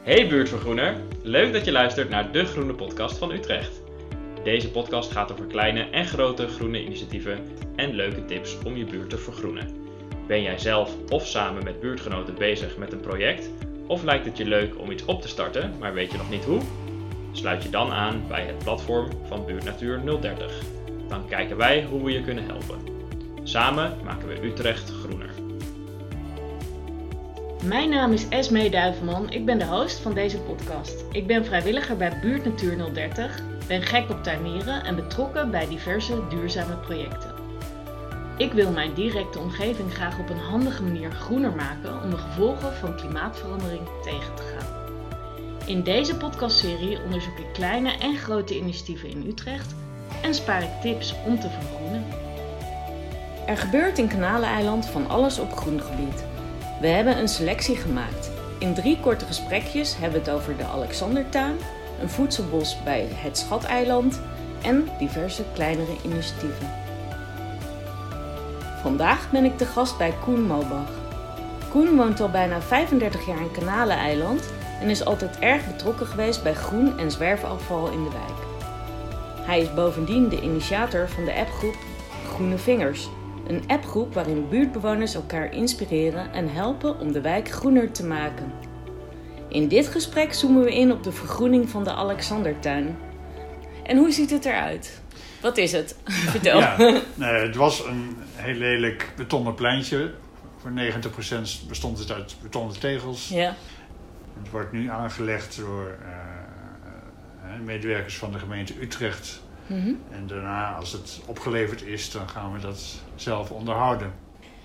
Hey buurtvergroener, leuk dat je luistert naar de Groene Podcast van Utrecht. Deze podcast gaat over kleine en grote groene initiatieven en leuke tips om je buurt te vergroenen. Ben jij zelf of samen met buurtgenoten bezig met een project? Of lijkt het je leuk om iets op te starten, maar weet je nog niet hoe? Sluit je dan aan bij het platform van Buurtnatuur 030. Dan kijken wij hoe we je kunnen helpen. Samen maken we Utrecht groener. Mijn naam is Esmee Duivenman, ik ben de host van deze podcast. Ik ben vrijwilliger bij Buurtnatuur 030, ben gek op tuinieren en betrokken bij diverse duurzame projecten. Ik wil mijn directe omgeving graag op een handige manier groener maken om de gevolgen van klimaatverandering tegen te gaan. In deze podcastserie onderzoek ik kleine en grote initiatieven in Utrecht en spaar ik tips om te vergroenen. Er gebeurt in Kanaleneiland van alles op groengebied. We hebben een selectie gemaakt. In drie korte gesprekjes hebben we het over de Alexandertuin, een voedselbos bij het Schateiland en diverse kleinere initiatieven. Vandaag ben ik de gast bij Koen Mobach. Koen woont al bijna 35 jaar in Kanaleneiland en is altijd erg betrokken geweest bij groen- en zwerfafval in de wijk. Hij is bovendien de initiator van de appgroep Groene Vingers, een appgroep waarin buurtbewoners elkaar inspireren en helpen om de wijk groener te maken. In dit gesprek zoomen we in op de vergroening van de Alexandertuin. En hoe ziet het eruit? Wat is het? Vertel. Ja, nee, het was een heel lelijk betonnen pleintje. Voor 90% bestond het uit betonnen tegels. Ja. Het wordt nu aangelegd door eh, eh, medewerkers van de gemeente Utrecht. Mhm. En daarna, als het opgeleverd is, dan gaan we dat zelf onderhouden.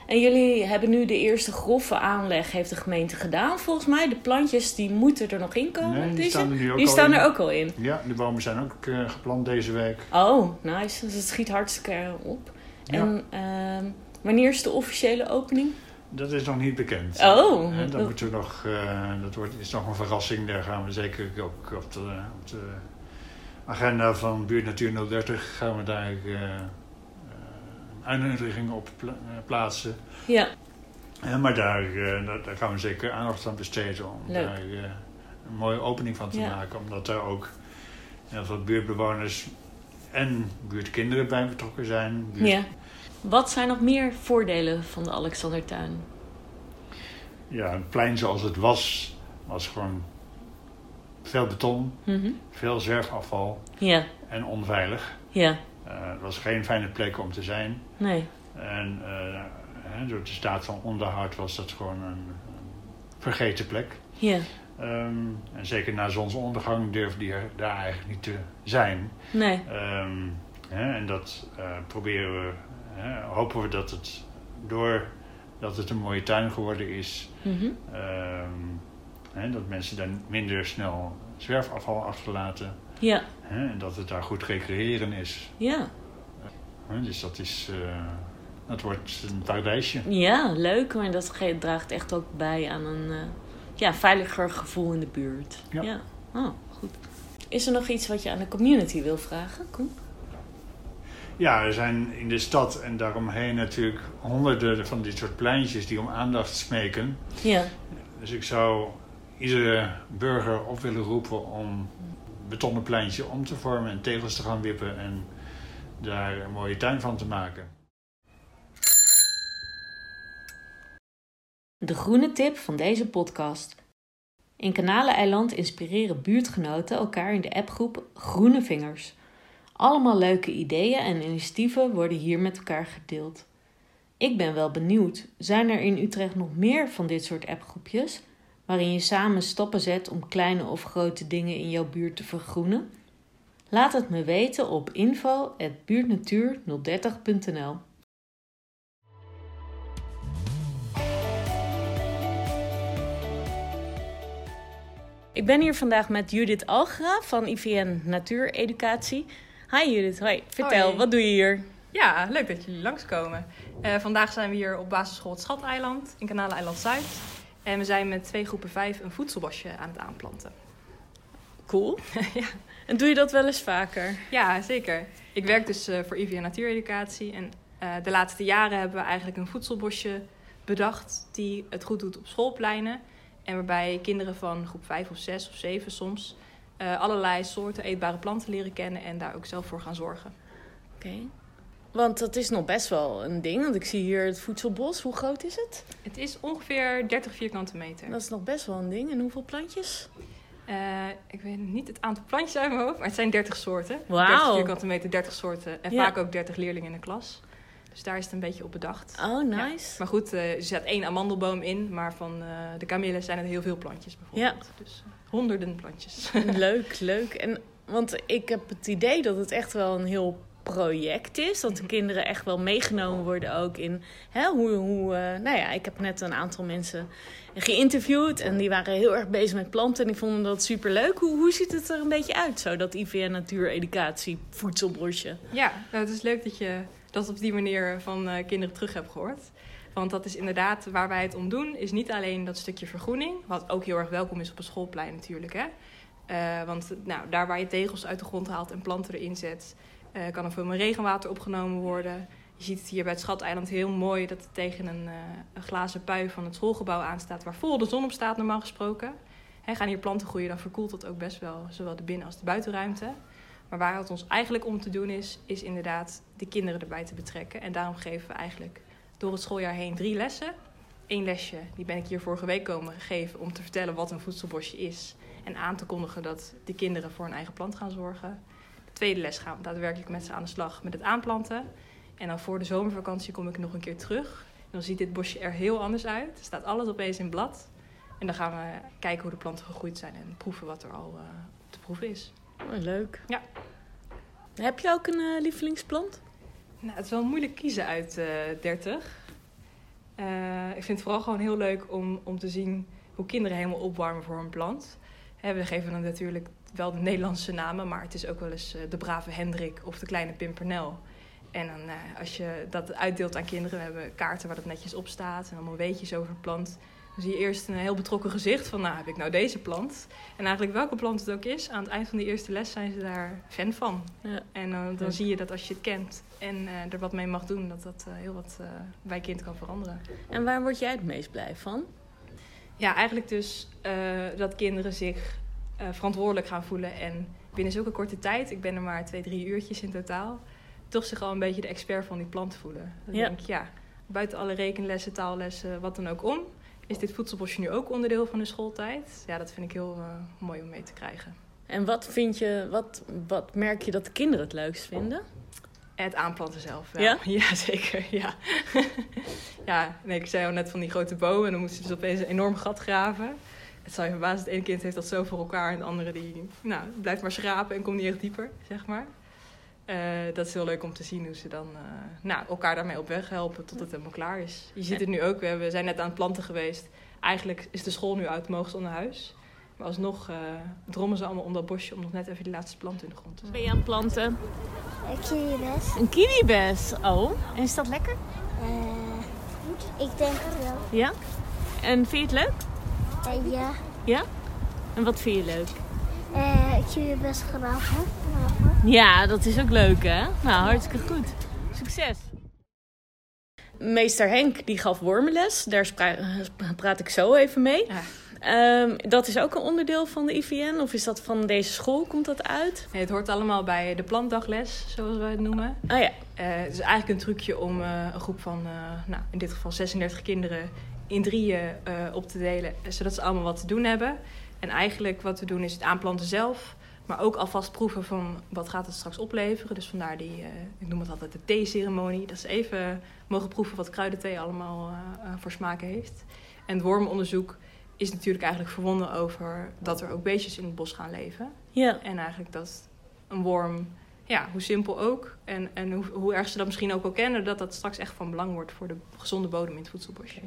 En jullie hebben nu de eerste grove aanleg, heeft de gemeente gedaan. Volgens mij, de plantjes die moeten er nog in komen. Nee, die staan er nu ook die al staan in. er ook al in. Ja, de bomen zijn ook eh, geplant deze week. Oh, nice. Dus het schiet hartstikke op. Ja. En ehm, wanneer is de officiële opening? Dat is nog niet bekend. Oh. Dan moeten we nog, eh, dat wordt, is nog een verrassing. Daar gaan we zeker ook op de, op de agenda van Buurt Natuur 030 gaan we daar eh, eh, een uitnodiging op pla- eh, plaatsen. Ja, Eh, maar daar, eh, daar, gaan we zeker aandacht aan besteden om Leuk. daar eh, een mooie opening van te Ja. maken. Omdat daar ook heel veel buurtbewoners en buurtkinderen bij betrokken zijn. Buurt- ja. Wat zijn nog meer voordelen van de Alexandertuin? ja, een plein zoals het was, was gewoon veel beton, Mhm. veel zwerfafval Ja, en onveilig. ja, Eh, het was geen fijne plek om te zijn. nee. En eh, door de staat van onderhoud was dat gewoon een, een vergeten plek. Ja, Ehm, en zeker na zonsondergang durfde die er daar eigenlijk niet te zijn. nee. Ehm, hè, en dat eh, proberen we, hè, hopen we dat het door dat het een mooie tuin geworden is, Mhm. ehm, hè, dat mensen daar minder snel zwerfafval achterlaten. Ja, Hè, en dat het daar goed recreëren is. ja. Hè, dus dat is, eh, dat wordt een paradijsje. Ja, leuk. Maar dat draagt echt ook bij aan een eh, ja, veiliger gevoel in de buurt. Ja. Oh, goed. Is er nog iets wat je aan de community wil vragen, Koen? Ja, er zijn in de stad en daaromheen natuurlijk honderden van dit soort pleintjes die om aandacht smeken. Ja, Dus ik zou iedere burger op willen roepen om betonnen pleintje om te vormen en tegels te gaan wippen en daar een mooie tuin van te maken. de groene tip van deze podcast. In Kanaleneiland inspireren buurtgenoten elkaar in de appgroep Groene Vingers. Allemaal leuke ideeën en initiatieven worden hier met elkaar gedeeld. Ik ben wel benieuwd, zijn er in Utrecht nog meer van dit soort appgroepjes? Waarin je samen stappen zet om kleine of grote dingen in jouw buurt te vergroenen? Laat het me weten op info.buurtnatuur030.nl Ik ben hier vandaag met Judith Algra van IVN Natuureducatie. Hi Judith, hoi. Vertel, Hoi. wat doe je hier? Ja, leuk dat jullie langskomen. Eh vandaag zijn we hier op basisschool het Schateiland in Kanaleiland Zuid. En we zijn met twee groepen vijf een voedselbosje aan het aanplanten. Cool. ja. En doe je dat wel eens vaker? ja, zeker. Ik werk dus eh, voor IVN Natuureducatie. En eh, de laatste jaren hebben we eigenlijk een voedselbosje bedacht die het goed doet op schoolpleinen. En waarbij kinderen van groep 5 of 6 of 7 soms uh, allerlei soorten eetbare planten leren kennen en daar ook zelf voor gaan zorgen. Oké. Want dat is nog best wel een ding. Want ik zie hier het voedselbos. Hoe groot is het? Het is ongeveer 30 vierkante meter. Dat is nog best wel een ding. En hoeveel plantjes? Uh, ik weet niet het aantal plantjes uit mijn hoofd, maar het zijn 30 soorten. Wauw. 30 vierkante meter, 30 soorten. En vaak ook 30 leerlingen in de klas. Dus daar is het een beetje op bedacht. Oh, nice. Ja. Maar goed, uh, er zit één amandelboom in, maar van uh, de kamelen zijn er heel veel plantjes bijvoorbeeld. Ja. Dus honderden plantjes. leuk, leuk. En, want ik heb het idee dat het echt wel een heel project is. Dat de mhm. kinderen echt wel meegenomen worden ook in hè, hoe. hoe uh, nou ja, ik heb net een aantal mensen geïnterviewd en die waren heel erg bezig met planten en die vonden dat super leuk. Hoe, hoe ziet het er een beetje uit, zo dat IVN Natuur Educatie voedselbrosje? Ja, nou, het is leuk dat je dat op die manier van uh, kinderen terug hebt gehoord. Want dat is inderdaad waar wij het om doen, is niet alleen dat stukje vergroening, wat ook heel erg welkom is op een schoolplein natuurlijk. Hè? Uh, want nou, daar waar je tegels uit de grond haalt en planten erin zet, uh, kan er veel meer regenwater opgenomen worden. Je ziet het hier bij het Schateiland heel mooi dat het tegen een, uh, een glazen pui van het schoolgebouw aanstaat, waar vol de zon op staat normaal gesproken. Gaan hier planten groeien, dan verkoelt dat ook best wel zowel de binnen- als de buitenruimte. Maar waar het ons eigenlijk om te doen is, is inderdaad de kinderen erbij te betrekken. En daarom geven we eigenlijk door het schooljaar heen drie lessen. Eén lesje, die ben ik hier vorige week komen geven om te vertellen wat een voedselbosje is. En aan te kondigen dat de kinderen voor een eigen plant gaan zorgen. De tweede les gaan we daadwerkelijk met ze aan de slag met het aanplanten. En dan voor de zomervakantie kom ik nog een keer terug. En dan ziet dit bosje er heel anders uit. Er staat alles opeens in blad. En dan gaan we kijken hoe de planten gegroeid zijn en proeven wat er al uh, te proeven is. Oh, leuk. Ja. Heb je ook een uh, lievelingsplant? Nou, het is wel moeilijk kiezen uit uh, eh, 30. ik vind het vooral gewoon heel leuk om, om te zien hoe kinderen helemaal opwarmen voor een plant. we geven dan natuurlijk wel de Nederlandse namen, maar het is ook wel eens de brave Hendrik of de kleine Pimpernel. En dan, uh, als je dat uitdeelt aan kinderen, we hebben kaarten waar dat netjes op staat en allemaal weetjes over het plant. Dan zie je eerst een heel betrokken gezicht van, nou heb ik nou deze plant? En eigenlijk welke plant het ook is, aan het eind van de eerste les zijn ze daar fan van. Ja. En uh, dan zie je dat als je het kent en uh, er wat mee mag doen, dat dat heel wat bij kind kan veranderen. En waar word jij het meest blij van? Ja, eigenlijk dus dat kinderen zich verantwoordelijk gaan voelen en binnen zulke korte tijd, ik ben er maar twee, drie uurtjes in totaal toch zich al een beetje de expert van die plant voelen. Dan ja. denk ik, ja, buiten alle rekenlessen, taallessen, wat dan ook om, is dit voedselbosje nu ook onderdeel van de schooltijd. Ja, dat vind ik heel uh, mooi om mee te krijgen. En wat vind je, wat, wat merk je dat de kinderen het leukst vinden? Het aanplanten zelf. Wel. Ja? ja, zeker. Ja. ja, nee, ik zei al net van die grote bomen. En dan moesten ze dus opeens een enorm gat graven. Het zou je verbazen, het ene kind heeft dat zo voor elkaar. En de andere die, nou, blijft maar schrapen en komt niet echt dieper, zeg maar. Uh, dat is heel leuk om te zien hoe ze dan uh, nou, elkaar daarmee op weg helpen tot het helemaal klaar is. Je ziet het nu ook, we zijn net aan het planten geweest. Eigenlijk is de school nu uit, mogen ze onder huis. Maar alsnog uh, drommen ze allemaal om dat bosje om nog net even die laatste plant in de grond te zetten. Ben je aan het planten? Een kiwibes. Een kiwibes, oh. En is dat lekker? ik denk het wel. Ja? En vind je het leuk? Ja. Ja? En wat vind je leuk? Uh, kiwibes graven. Ja, dat is ook leuk hè? Nou, hartstikke goed. Succes! Meester Henk die gaf wormenles. Daar praat ik zo even mee. Ja. Um, dat is ook een onderdeel van de IVN? Of is dat van deze school? Komt dat uit? Nee, het hoort allemaal bij de plantdagles, zoals wij het noemen. Oh ja. Uh, het is eigenlijk een trucje om uh, een groep van, uh, nou, in dit geval 36 kinderen, in drieën op te delen. Zodat ze allemaal wat te doen hebben. En eigenlijk wat we doen is het aanplanten zelf. Maar ook alvast proeven van wat gaat het straks opleveren. Dus vandaar die, ik noem het altijd de theeceremonie. Dat ze even mogen proeven wat kruidenthee allemaal voor smaak heeft. En het wormonderzoek is natuurlijk eigenlijk verwonden over dat er ook beestjes in het bos gaan leven. Ja. En eigenlijk dat een worm, ja, hoe simpel ook. En, en hoe, hoe erg ze dat misschien ook al kennen, dat dat straks echt van belang wordt voor de gezonde bodem in het voedselbosje.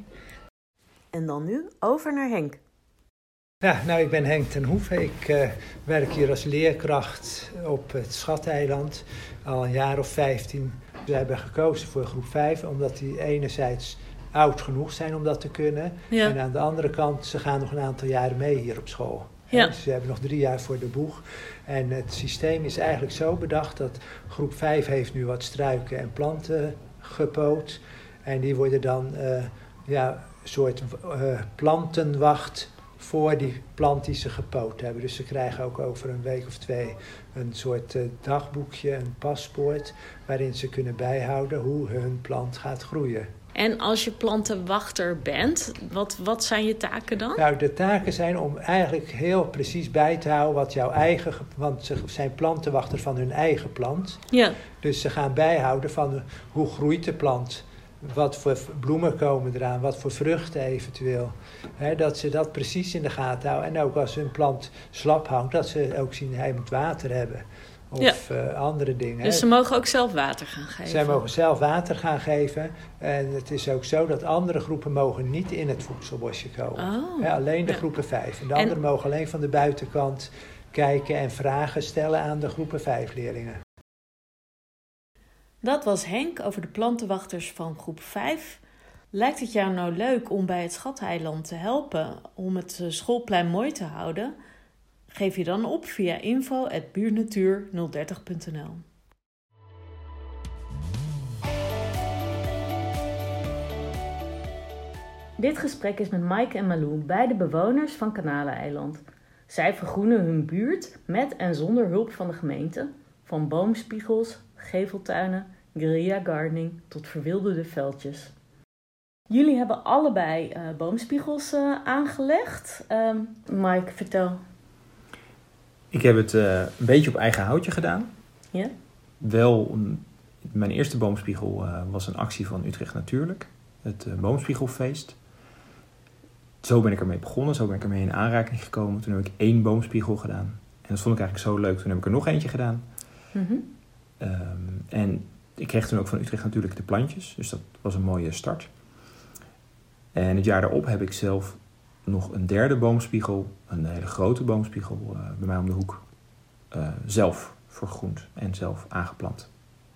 En dan nu over naar Henk. Ja, nou, ik ben Henk ten Hoeve. Ik uh, werk hier als leerkracht op het Schateiland al een jaar of 15. We hebben gekozen voor groep 5 omdat die enerzijds oud genoeg zijn om dat te kunnen. Ja. En aan de andere kant, ze gaan nog een aantal jaren mee hier op school. Ja. Dus ze hebben nog drie jaar voor de boeg. En het systeem is eigenlijk zo bedacht dat groep 5 heeft nu wat struiken en planten gepoot. En die worden dan uh, ja, een soort uh, plantenwacht voor die plant die ze gepoot hebben. Dus ze krijgen ook over een week of twee een soort eh, dagboekje, een paspoort, waarin ze kunnen bijhouden hoe hun plant gaat groeien. En als je plantenwachter bent, wat, wat zijn je taken dan? Nou, de taken zijn om eigenlijk heel precies bij te houden wat jouw eigen, want ze zijn plantenwachter van hun eigen plant. Ja, Dus ze gaan bijhouden van eh, hoe groeit de plant, wat voor bloemen komen eraan, wat voor vruchten eventueel. Dat ze dat precies in de gaten houden. En ook als hun plant slap hangt, dat ze ook zien hij moet water hebben. Of eh, andere dingen. dus ze mogen ook zelf water gaan geven. Zij mogen zelf water gaan geven. En het is ook zo dat andere groepen mogen niet in het voedselbosje komen. Oh. Hè, alleen de Ja. groepen 5. En de En- anderen mogen alleen van de buitenkant kijken en vragen stellen aan de groepen 5 leerlingen. Dat was Henk over de plantenwachters van groep 5. Lijkt het jou nou leuk om bij het Schatheiland te helpen om het eh, schoolplein mooi te houden? Geef je dan op via info.buurtnatuur030.nl Dit gesprek is met Mike en Malou, beide bewoners van Kanaleneiland. Zij vergroenen hun buurt met en zonder hulp van de gemeente, van boomspiegels, geveltuinen, guerrilla gardening tot verwilderde veldjes. Jullie hebben allebei eh, boomspiegels eh, aangelegd. Ehm, Mike, vertel. Ik heb het eh, een beetje op eigen houtje gedaan. Ja? Wel, mijn eerste boomspiegel eh, was een actie van Utrecht Natuurlijk. Het eh, boomspiegelfeest. Zo ben ik ermee begonnen. Zo ben ik ermee in aanraking gekomen. Toen heb ik één boomspiegel gedaan. En dat vond ik eigenlijk zo leuk. Toen heb ik er nog eentje gedaan. Mhm. Ehm, en ik kreeg toen ook van Utrecht natuurlijk de plantjes. Dus dat was een mooie start. En het jaar daarop heb ik zelf nog een derde boomspiegel, een hele grote boomspiegel, eh, bij mij om de hoek, eh, zelf vergroend en zelf aangeplant.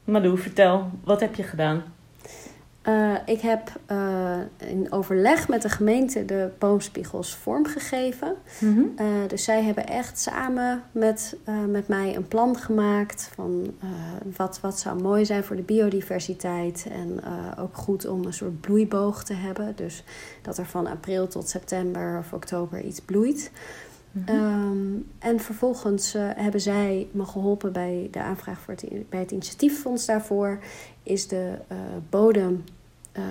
Malou, vertel. Wat heb je gedaan? Eh, ik heb eh, in overleg met de gemeente de boomspiegels vormgegeven. Eh, dus zij hebben echt samen met, met mij een plan gemaakt van wat, wat zou mooi zijn voor de biodiversiteit. En ook goed om een soort bloeiboog te hebben. Dus dat er van april tot september of oktober iets bloeit. Mhm. Ehm, en vervolgens eh, hebben zij me geholpen bij de aanvraag voor het, bij het initiatieffonds daarvoor. Is de eh, bodem eh,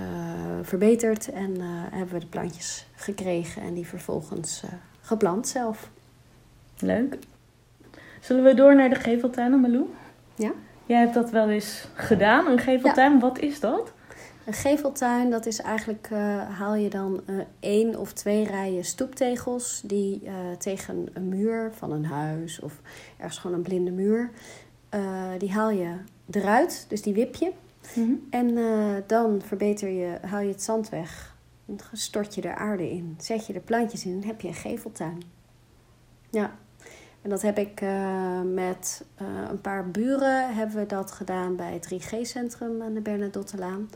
verbeterd en hebben we de plantjes gekregen en die vervolgens geplant zelf. Leuk. Zullen we door naar de geveltuinen, Malou? Ja. Jij hebt dat wel eens gedaan, een geveltuin. Wat is dat? Een geveltuin, dat is eigenlijk, eh, haal je dan eh, één of twee rijen stoeptegels die eh, tegen een muur van een huis of ergens gewoon een blinde muur, die haal je eruit, dus die wip je. Mhm. En dan verbeter je, haal je het zand weg, dan stort je er aarde in, zet je er plantjes in en heb je een geveltuin. Ja, en dat heb ik met een paar buren hebben we dat gedaan bij het 3G-centrum aan de Bernadottelaan.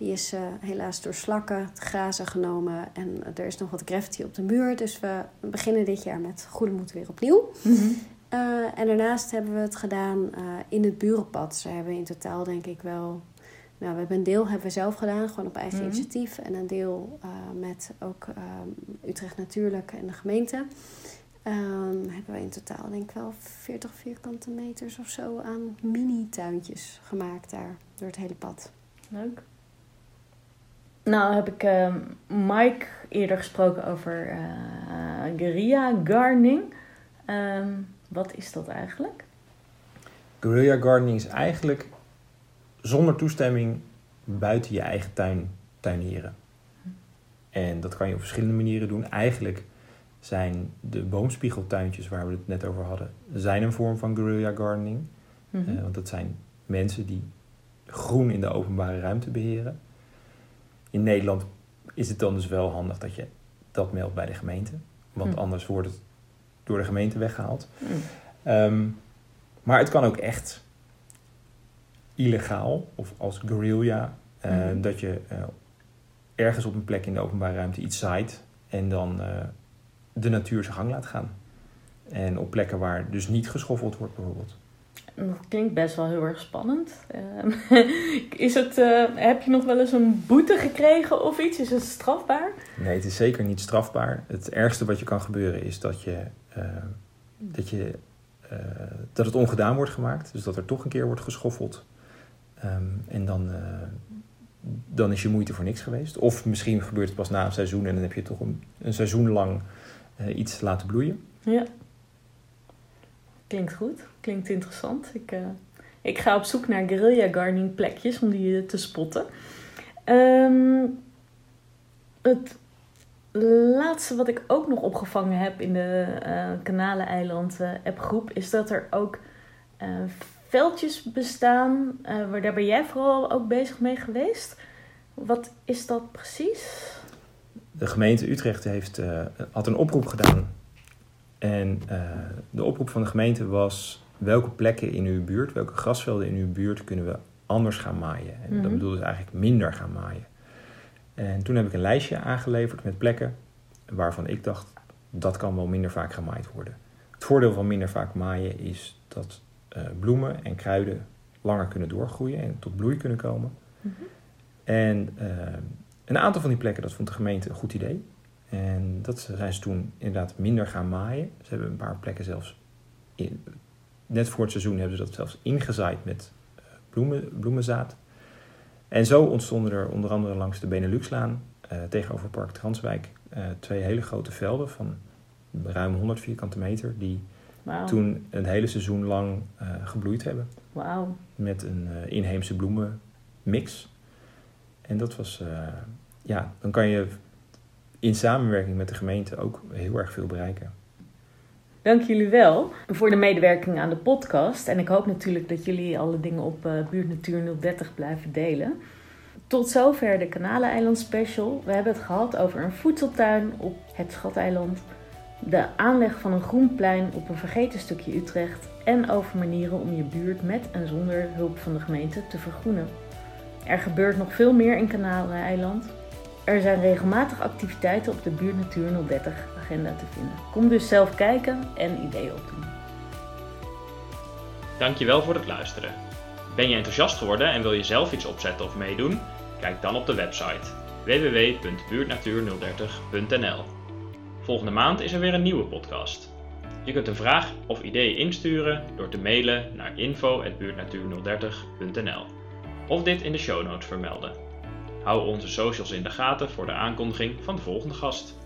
Die is eh, helaas door slakken te grazen genomen en er is nog wat graffiti op de muur. Dus we beginnen dit jaar met goede moed weer opnieuw. Mhm. Eh, en daarnaast hebben we het gedaan eh, in het burenpad. Ze hebben in totaal denk ik wel... Nou, we hebben een deel hebben we zelf gedaan, gewoon op eigen Mhm. initiatief. En een deel met ook Utrecht Natuurlijk en de gemeente. Ehm, hebben we in totaal denk ik wel 40 vierkante meters of zo aan mini-tuintjes gemaakt daar. Door het hele pad. Leuk. Nou heb ik eh, Mike eerder gesproken over eh guerrilla gardening. Ehm, wat is dat eigenlijk? Guerrilla gardening is eigenlijk zonder toestemming buiten je eigen tuin tuinieren. En dat kan je op verschillende manieren doen. Eigenlijk zijn de boomspiegeltuintjes waar we het net over hadden, zijn een vorm van guerrilla gardening. Mhm. Eh, want dat zijn mensen die groen in de openbare ruimte beheren. In Nederland is het dan dus wel handig dat je dat meldt bij de gemeente. Want Hm. anders wordt het door de gemeente weggehaald. Mhm. Ehm, maar het kan ook echt illegaal of als guerrilla. eh, Mhm. Dat je eh, ergens op een plek in de openbare ruimte iets zaait. En dan eh, de natuur zijn gang laat gaan. En op plekken waar dus niet geschoffeld wordt bijvoorbeeld. Dat klinkt best wel heel erg spannend. Ehm, is het, eh, heb je nog wel eens een boete gekregen of iets? Is het strafbaar? Nee, het is zeker niet strafbaar. Het ergste wat je kan gebeuren is dat, je, eh, dat, je, eh, dat het ongedaan wordt gemaakt. Dus dat er toch een keer wordt geschoffeld. Ehm, en dan, dan is je moeite voor niks geweest. Of misschien gebeurt het pas na een seizoen en dan heb je toch een, een seizoen lang iets laten bloeien. Ja. Klinkt goed, klinkt interessant. Ik, uh, ik ga op zoek naar guerrilla gardening plekjes om die eh, te spotten. Um, het laatste wat ik ook nog opgevangen heb in de uh, Kanaleneiland uh, appgroep is dat er ook veldjes bestaan. waar, daar ben jij vooral ook bezig mee geweest. Wat is dat precies? De gemeente Utrecht heeft, had een oproep gedaan en uh, de oproep van de gemeente was welke plekken in uw buurt, welke grasvelden in uw buurt kunnen we anders gaan maaien. En dat mhm. bedoelde dus eigenlijk minder gaan maaien. En toen heb ik een lijstje aangeleverd met plekken waarvan ik dacht dat kan wel minder vaak gemaaid worden. Het voordeel van minder vaak maaien is dat uh, bloemen en kruiden langer kunnen doorgroeien en tot bloei kunnen komen. Mm -hmm. En uh, een aantal van die plekken, dat vond de gemeente een goed idee. En dat zijn ze toen inderdaad minder gaan maaien. Ze hebben een paar plekken zelfs, in, net voor het seizoen hebben ze dat zelfs ingezaaid met uh, bloemen, bloemenzaad. En zo ontstonden er onder andere langs de Beneluxlaan uh, tegenover Park Transwijk uh, twee hele grote velden van ruim 100 vierkante meter die wow. toen een hele seizoen lang gebloeid hebben. Wow. Met een inheemse bloemenmix. En dat was, ja, dan kan je in samenwerking met de gemeente ook heel erg veel bereiken. Dank jullie wel voor de medewerking aan de podcast. En ik hoop natuurlijk dat jullie alle dingen op uh, Buurt Natuur 030 blijven delen. Tot zover de Kanaleiland special. We hebben het gehad over een voedseltuin op het Schateiland. De aanleg van een groenplein op een vergeten stukje Utrecht. En over manieren om je buurt met en zonder hulp van de gemeente te vergroenen. Er gebeurt nog veel meer in Kanaleiland. Er zijn regelmatig activiteiten op de Buurt Natuur 030 agenda te vinden. Kom dus zelf kijken en ideeën opdoen. Dankjewel voor het luisteren. Ben je enthousiast geworden en wil je zelf iets opzetten of meedoen? Kijk dan op de website www.buurtnatuur030.nl. Volgende maand is er weer een nieuwe podcast. Je kunt een vraag of idee insturen door te mailen naar info.buurtnatuur030.nl of dit in de show notes vermelden. Hou onze socials in de gaten voor de aankondiging van de volgende gast.